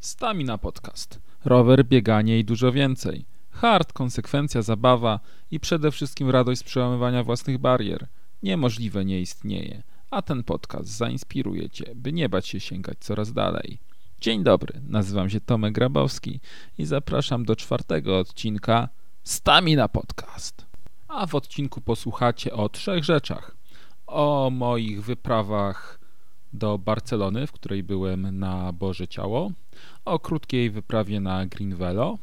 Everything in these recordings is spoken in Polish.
Stamina Podcast. Rower, bieganie i dużo więcej. Hard, konsekwencja, zabawa i przede wszystkim radość z przełamywania własnych barier. Niemożliwe nie istnieje, a ten podcast zainspiruje Cię, by nie bać się sięgać coraz dalej. Dzień dobry, nazywam się Tomek Grabowski i zapraszam do czwartego odcinka Stamina Podcast. A w odcinku posłuchacie o trzech rzeczach. O moich wyprawach do Barcelony, w której byłem na Boże Ciało, o krótkiej wyprawie na Green Velo,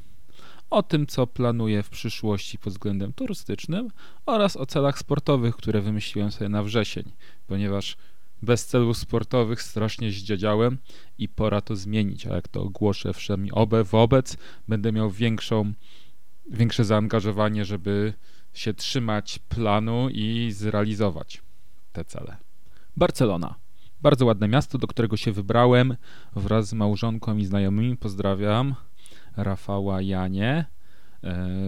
o tym, co planuję w przyszłości pod względem turystycznym oraz o celach sportowych, które wymyśliłem sobie na wrzesień, ponieważ bez celów sportowych strasznie zdziadziałem i pora to zmienić, a jak to ogłoszę wszemi obe wobec, będę miał większą, większe zaangażowanie, żeby się trzymać planu i zrealizować te cele. Barcelona. Bardzo ładne miasto, do którego się wybrałem wraz z małżonką i znajomymi. Pozdrawiam Rafała Janie e,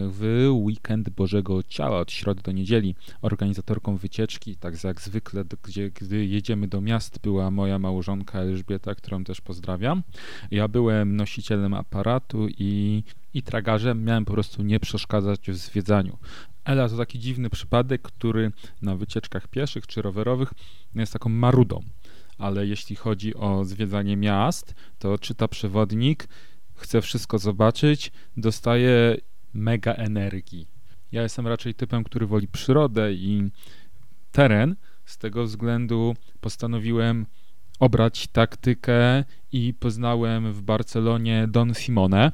w weekend Bożego Ciała od środy do niedzieli. Organizatorką wycieczki, tak jak zwykle, gdzie gdy jedziemy do miast, była moja małżonka Elżbieta, którą też pozdrawiam. Ja byłem nosicielem aparatu i, i tragarzem, miałem po prostu nie przeszkadzać w zwiedzaniu. Ela to taki dziwny przypadek, który na wycieczkach pieszych czy rowerowych jest taką marudą ale jeśli chodzi o zwiedzanie miast, to czyta przewodnik, chce wszystko zobaczyć, dostaje mega energii. Ja jestem raczej typem, który woli przyrodę i teren. Z tego względu postanowiłem obrać taktykę i poznałem w Barcelonie Don Simone.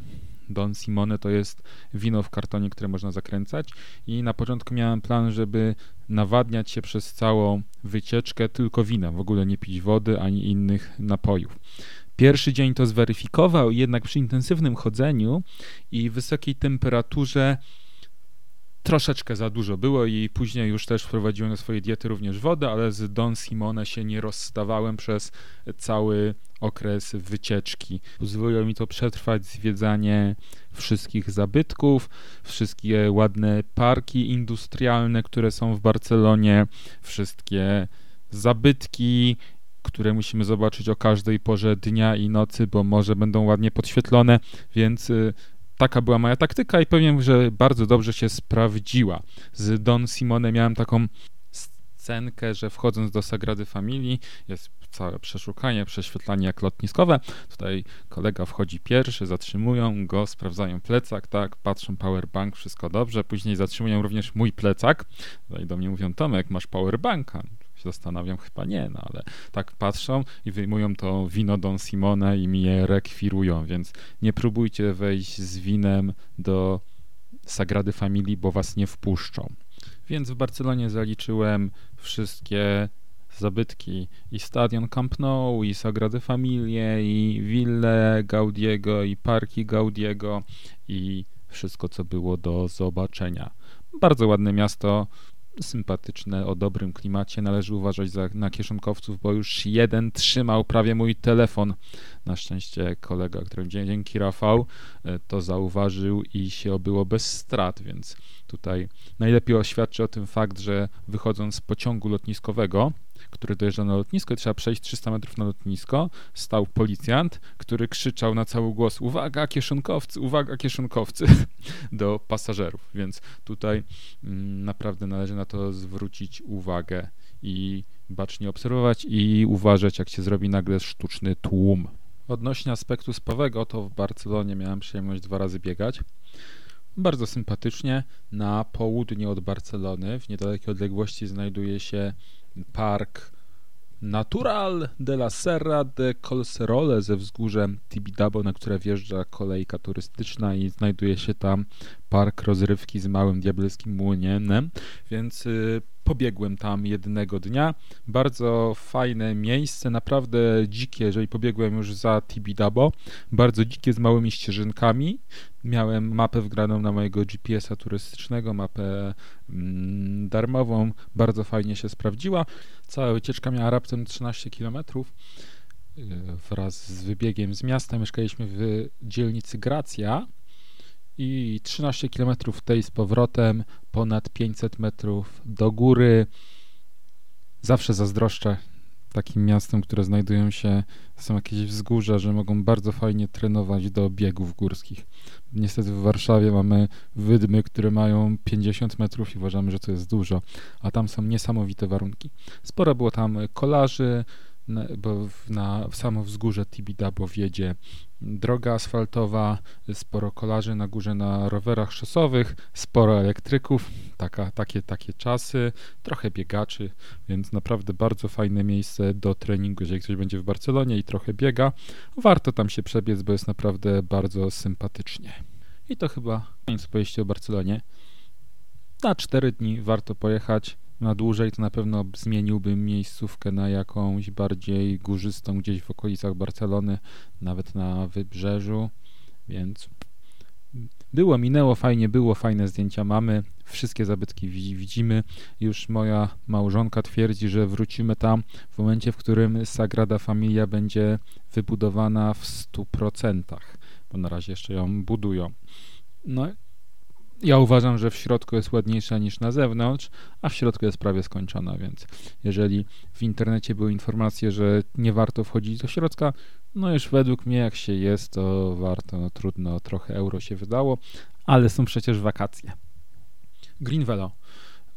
Don Simone to jest wino w kartonie, które można zakręcać i na początku miałem plan, żeby nawadniać się przez całą wycieczkę tylko winem, w ogóle nie pić wody ani innych napojów. Pierwszy dzień to zweryfikował, jednak przy intensywnym chodzeniu i wysokiej temperaturze troszeczkę za dużo było i później już też wprowadziłem do swojej diety również wodę, ale z Don Simone się nie rozstawałem przez cały okres wycieczki. Pozwoliło mi to przetrwać zwiedzanie wszystkich zabytków, wszystkie ładne parki industrialne, które są w Barcelonie, wszystkie zabytki, które musimy zobaczyć o każdej porze dnia i nocy, bo może będą ładnie podświetlone, więc y, taka była moja taktyka i powiem, że bardzo dobrze się sprawdziła. Z Don Simone miałem taką scenkę, że wchodząc do Sagrady Familii jest całe przeszukanie, prześwietlanie jak lotniskowe. Tutaj kolega wchodzi pierwszy, zatrzymują go, sprawdzają plecak, tak, patrzą powerbank, wszystko dobrze. Później zatrzymują również mój plecak. Tutaj do mnie mówią, Tomek, masz powerbanka zastanawiam, chyba nie, no ale tak patrzą i wyjmują to wino Don Simone i mi je rekwirują, więc nie próbujcie wejść z winem do Sagrady Familii, bo was nie wpuszczą. Więc w Barcelonie zaliczyłem wszystkie zabytki i stadion Camp Nou, i Sagrady Familie, i wille Gaudiego, i parki Gaudiego, i wszystko, co było do zobaczenia. Bardzo ładne miasto, sympatyczne, o dobrym klimacie. Należy uważać za, na kieszonkowców, bo już jeden trzymał prawie mój telefon. Na szczęście kolega, którym dzięki Rafał e, to zauważył i się obyło bez strat, więc tutaj najlepiej oświadczy o tym fakt, że wychodząc z pociągu lotniskowego, który dojeżdża na lotnisko i trzeba przejść 300 metrów na lotnisko, stał policjant, który krzyczał na cały głos uwaga kieszonkowcy, uwaga kieszonkowcy do pasażerów, więc tutaj mm, naprawdę należy na to zwrócić uwagę i bacznie obserwować i uważać, jak się zrobi nagle sztuczny tłum. Odnośnie aspektu spawego, to w Barcelonie miałem przyjemność dwa razy biegać. Bardzo sympatycznie. Na południe od Barcelony, w niedalekiej odległości, znajduje się park Natural de la Serra de Colserole ze wzgórzem Tibidabo, na które wjeżdża kolejka turystyczna i znajduje się tam park rozrywki z małym diabelskim młyniem, więc y, pobiegłem tam jednego dnia. Bardzo fajne miejsce, naprawdę dzikie, jeżeli pobiegłem już za Tibidabo, bardzo dzikie z małymi ścieżynkami. Miałem mapę wgraną na mojego GPS-a turystycznego, mapę mm, darmową, bardzo fajnie się sprawdziła. Cała wycieczka miała raptem 13 km y, wraz z wybiegiem z miasta. Mieszkaliśmy w dzielnicy Gracja, i 13 km tej z powrotem, ponad 500 metrów do góry. Zawsze zazdroszczę takim miastem, które znajdują się, są jakieś wzgórza, że mogą bardzo fajnie trenować do biegów górskich. Niestety w Warszawie mamy wydmy, które mają 50 metrów i uważamy, że to jest dużo, a tam są niesamowite warunki. Sporo było tam kolarzy, bo na samo wzgórze Tibidabo wiedzie droga asfaltowa, sporo kolarzy na górze na rowerach szosowych, sporo elektryków, taka, takie, takie czasy, trochę biegaczy, więc naprawdę bardzo fajne miejsce do treningu, jeżeli ktoś będzie w Barcelonie i trochę biega, warto tam się przebiec, bo jest naprawdę bardzo sympatycznie. I to chyba koniec opowieści o Barcelonie. Na 4 dni warto pojechać na dłużej, to na pewno zmieniłbym miejscówkę na jakąś bardziej górzystą, gdzieś w okolicach Barcelony, nawet na wybrzeżu, więc było, minęło fajnie, było, fajne zdjęcia mamy, wszystkie zabytki widzimy. Już moja małżonka twierdzi, że wrócimy tam w momencie, w którym Sagrada Familia będzie wybudowana w 100%, bo na razie jeszcze ją budują. No ja uważam, że w środku jest ładniejsza niż na zewnątrz, a w środku jest prawie skończona, więc jeżeli w internecie były informacje, że nie warto wchodzić do środka, no już według mnie jak się jest, to warto, no trudno, trochę euro się wydało, ale są przecież wakacje. Green Velo.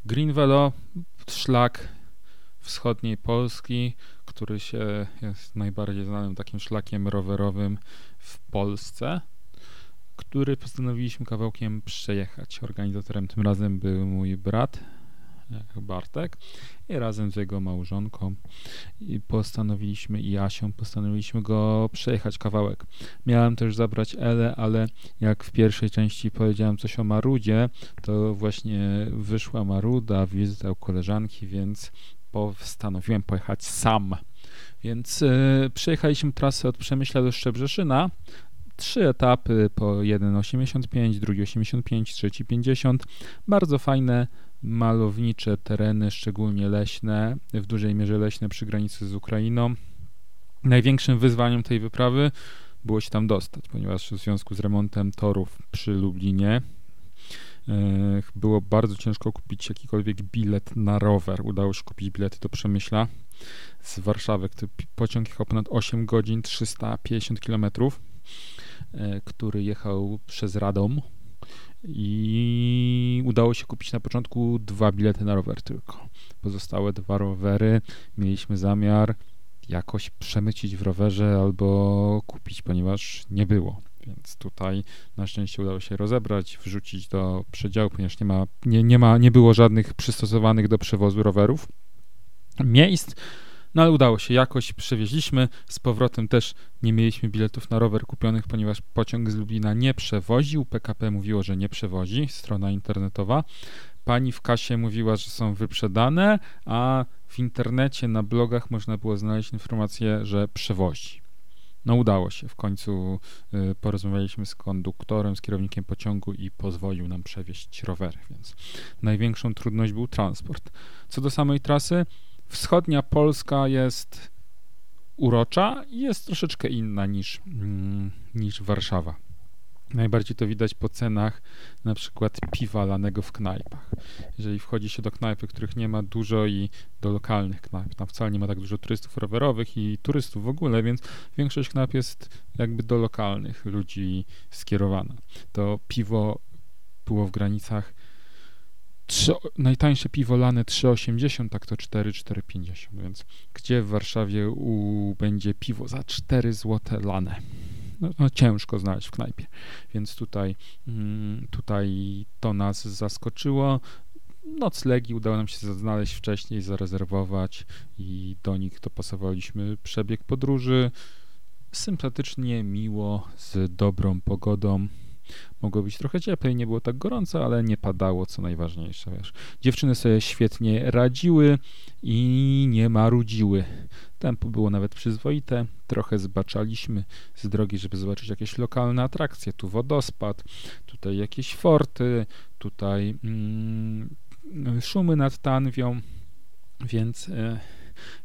Green Velo, szlak wschodniej Polski, który się jest najbardziej znanym takim szlakiem rowerowym w Polsce który postanowiliśmy kawałkiem przejechać. Organizatorem tym razem był mój brat, Bartek, i razem z jego małżonką i postanowiliśmy i Asią postanowiliśmy go przejechać kawałek. Miałem też zabrać Elę, ale jak w pierwszej części powiedziałem coś o Marudzie, to właśnie wyszła Maruda, wizyta u koleżanki, więc postanowiłem pojechać sam. Więc yy, przejechaliśmy trasę od Przemyśla do Szczebrzeszyna, trzy etapy po 1,85, drugi 85, trzeci 50. Bardzo fajne, malownicze tereny, szczególnie leśne, w dużej mierze leśne przy granicy z Ukrainą. Największym wyzwaniem tej wyprawy było się tam dostać, ponieważ w związku z remontem torów przy Lublinie e, było bardzo ciężko kupić jakikolwiek bilet na rower. Udało się kupić bilety do Przemyśla z Warszawy. Pociąg jechał ponad 8 godzin, 350 kilometrów. E, który jechał przez Radom i udało się kupić na początku dwa bilety na rower tylko. Pozostałe dwa rowery mieliśmy zamiar jakoś przemycić w rowerze albo kupić, ponieważ nie było. Więc tutaj na szczęście udało się rozebrać, wrzucić do przedziału, ponieważ nie ma, nie, nie ma, nie było żadnych przystosowanych do przewozu rowerów miejsc. No ale udało się, jakoś przewieźliśmy. Z powrotem też nie mieliśmy biletów na rower kupionych, ponieważ pociąg z Lublina nie przewoził. PKP mówiło, że nie przewozi, strona internetowa. Pani w kasie mówiła, że są wyprzedane, a w internecie, na blogach można było znaleźć informację, że przewozi. No udało się. W końcu y, porozmawialiśmy z konduktorem, z kierownikiem pociągu i pozwolił nam przewieźć rowery, więc największą trudność był transport. Co do samej trasy, Wschodnia Polska jest urocza i jest troszeczkę inna niż, mm, niż Warszawa. Najbardziej to widać po cenach na przykład piwa lanego w knajpach. Jeżeli wchodzi się do knajpy, których nie ma dużo i do lokalnych knajp, tam wcale nie ma tak dużo turystów rowerowych i turystów w ogóle, więc większość knajp jest jakby do lokalnych ludzi skierowana. To piwo było w granicach 3, najtańsze piwo lane 3,80, tak to 4, 4,50, więc gdzie w Warszawie u, będzie piwo za 4 zł lane? No, no, ciężko znaleźć w knajpie, więc tutaj, mm, tutaj to nas zaskoczyło. Noclegi udało nam się znaleźć wcześniej, zarezerwować i do nich dopasowaliśmy przebieg podróży. Sympatycznie, miło, z dobrą pogodą. Mogło być trochę cieplej, nie było tak gorąco, ale nie padało, co najważniejsze, wiesz. Dziewczyny sobie świetnie radziły i nie marudziły. Tempo było nawet przyzwoite, trochę zbaczaliśmy z drogi, żeby zobaczyć jakieś lokalne atrakcje. Tu wodospad, tutaj jakieś forty, tutaj mm, szumy nad Tanwią, więc... E,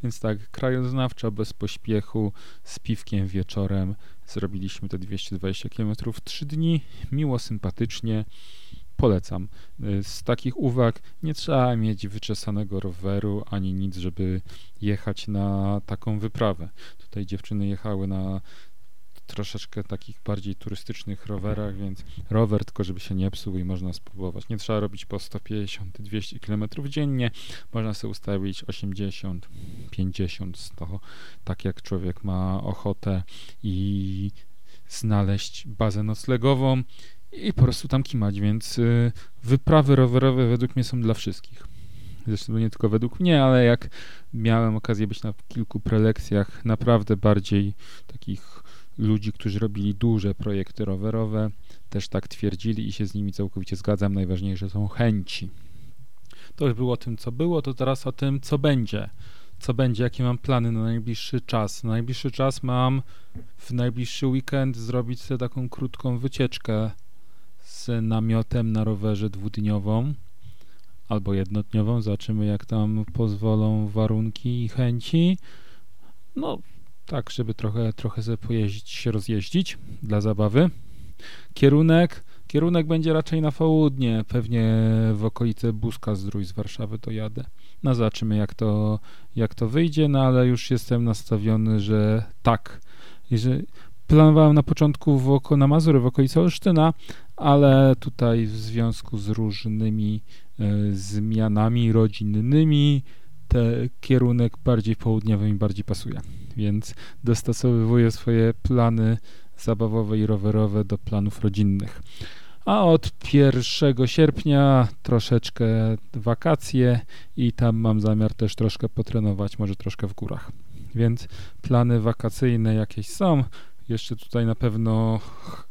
więc tak, krajoznawczo, bez pośpiechu, z piwkiem wieczorem zrobiliśmy te 220 km w 3 dni, miło, sympatycznie, polecam. Y, z takich uwag nie trzeba mieć wyczesanego roweru ani nic, żeby jechać na taką wyprawę. Tutaj dziewczyny jechały na troszeczkę takich bardziej turystycznych rowerach, więc rower tylko żeby się nie psuł i można spróbować. Nie trzeba robić po 150-200 km dziennie, można sobie ustawić 80, 50, 100, tak jak człowiek ma ochotę i znaleźć bazę noclegową i po prostu tam kimać, więc y, wyprawy rowerowe według mnie są dla wszystkich. Zresztą nie tylko według mnie, ale jak miałem okazję być na kilku prelekcjach naprawdę bardziej takich ludzi, którzy robili duże projekty rowerowe, też tak twierdzili i się z nimi całkowicie zgadzam. Najważniejsze są chęci. To już było o tym, co było, to teraz o tym, co będzie. Co będzie, jakie mam plany na najbliższy czas. Na najbliższy czas mam w najbliższy weekend zrobić sobie taką krótką wycieczkę z namiotem na rowerze dwudniową albo jednodniową. Zobaczymy, jak tam pozwolą warunki i chęci. No, tak, żeby trochę, trochę sobie pojeździć, się rozjeździć dla zabawy. Kierunek, kierunek będzie raczej na południe, pewnie w okolice Buska Zdrój z Warszawy to jadę. No zobaczymy jak to, jak to wyjdzie, no ale już jestem nastawiony, że tak. Jeżeli, planowałem na początku w oko, na Mazury w okolicy Olsztyna, ale tutaj w związku z różnymi y, zmianami rodzinnymi, te kierunek bardziej południowy mi bardziej pasuje, więc dostosowywuję swoje plany zabawowe i rowerowe do planów rodzinnych. A od 1 sierpnia troszeczkę wakacje i tam mam zamiar też troszkę potrenować, może troszkę w górach. Więc plany wakacyjne jakieś są. Jeszcze tutaj na pewno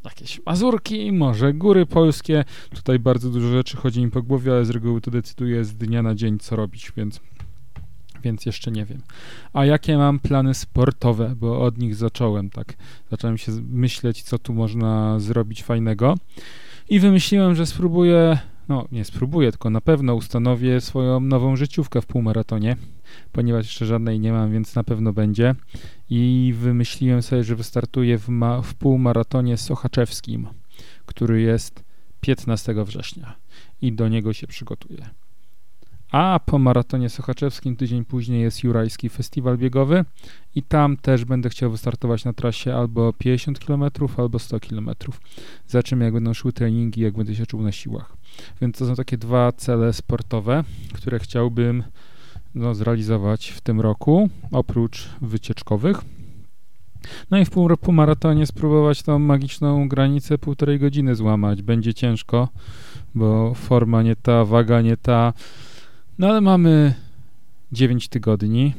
jakieś Mazurki, może góry polskie. Tutaj bardzo dużo rzeczy chodzi mi po głowie, ale z reguły to decyduję z dnia na dzień, co robić, więc więc jeszcze nie wiem. A jakie mam plany sportowe, bo od nich zacząłem tak. Zacząłem się myśleć, co tu można zrobić fajnego. I wymyśliłem, że spróbuję, no nie spróbuję, tylko na pewno ustanowię swoją nową życiówkę w półmaratonie, ponieważ jeszcze żadnej nie mam, więc na pewno będzie. I wymyśliłem sobie, że wystartuję w, ma- w półmaratonie sochaczewskim, który jest 15 września i do niego się przygotuję. A po maratonie sochaczewskim tydzień później jest Jurajski Festiwal Biegowy i tam też będę chciał wystartować na trasie albo 50 km, albo 100 km. Zobaczymy, jak będą szły treningi, jak będę się czuł na siłach. Więc to są takie dwa cele sportowe, które chciałbym no, zrealizować w tym roku, oprócz wycieczkowych. No i w pół, pół maratonie spróbować tą magiczną granicę półtorej godziny złamać. Będzie ciężko, bo forma nie ta, waga nie ta, no ale mamy 9 tygodni,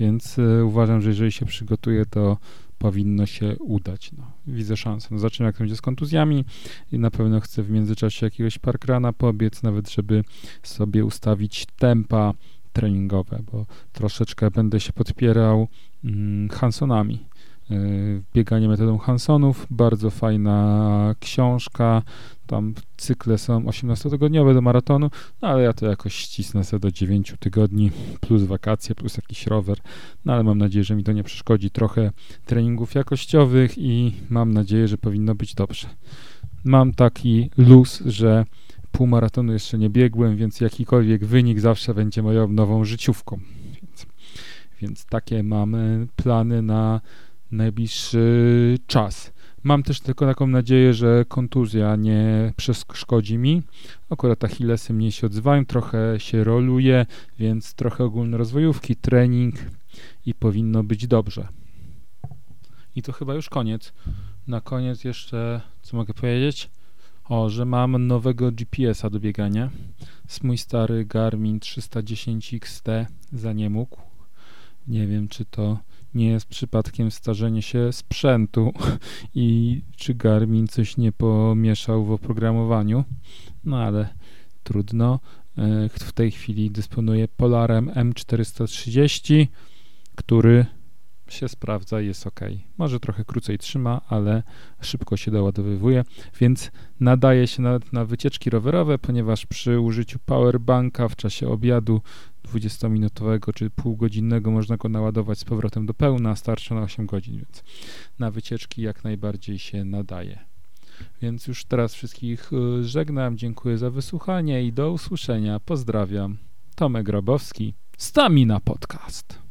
więc y, uważam, że jeżeli się przygotuję, to powinno się udać. No, widzę szansę. No, zobaczymy, jak to będzie z kontuzjami i na pewno chcę w międzyczasie jakiegoś parkrana pobiec, nawet żeby sobie ustawić tempa treningowe, bo troszeczkę będę się podpierał mm, Hansonami. Y, bieganie metodą Hansonów, bardzo fajna książka, tam cykle są 18-tygodniowe do maratonu, no ale ja to jakoś ścisnę sobie do 9 tygodni, plus wakacje, plus jakiś rower, no ale mam nadzieję, że mi to nie przeszkodzi. Trochę treningów jakościowych i mam nadzieję, że powinno być dobrze. Mam taki luz, że pół maratonu jeszcze nie biegłem, więc jakikolwiek wynik zawsze będzie moją nową życiówką. Więc, więc takie mamy plany na najbliższy czas. Mam też tylko taką nadzieję, że kontuzja nie przeszkodzi mi. Akurat achillesy mniej się odzywają, trochę się roluje, więc trochę ogólnorozwojówki, trening i powinno być dobrze. I to chyba już koniec. Na koniec jeszcze, co mogę powiedzieć? O, że mam nowego GPS-a do biegania. Mój stary Garmin 310 XT za nie mógł. Nie wiem, czy to nie jest przypadkiem starzenie się sprzętu i czy Garmin coś nie pomieszał w oprogramowaniu. No ale trudno. E, w tej chwili dysponuję Polarem M430, który się sprawdza, jest ok. Może trochę krócej trzyma, ale szybko się doładowywuje, więc nadaje się nawet na wycieczki rowerowe, ponieważ przy użyciu powerbanka w czasie obiadu 20-minutowego czy półgodzinnego można go naładować z powrotem do pełna, starcza na 8 godzin, więc na wycieczki jak najbardziej się nadaje. Więc już teraz wszystkich y, żegnam, dziękuję za wysłuchanie i do usłyszenia. Pozdrawiam. Tomek Grabowski, Stamina Podcast.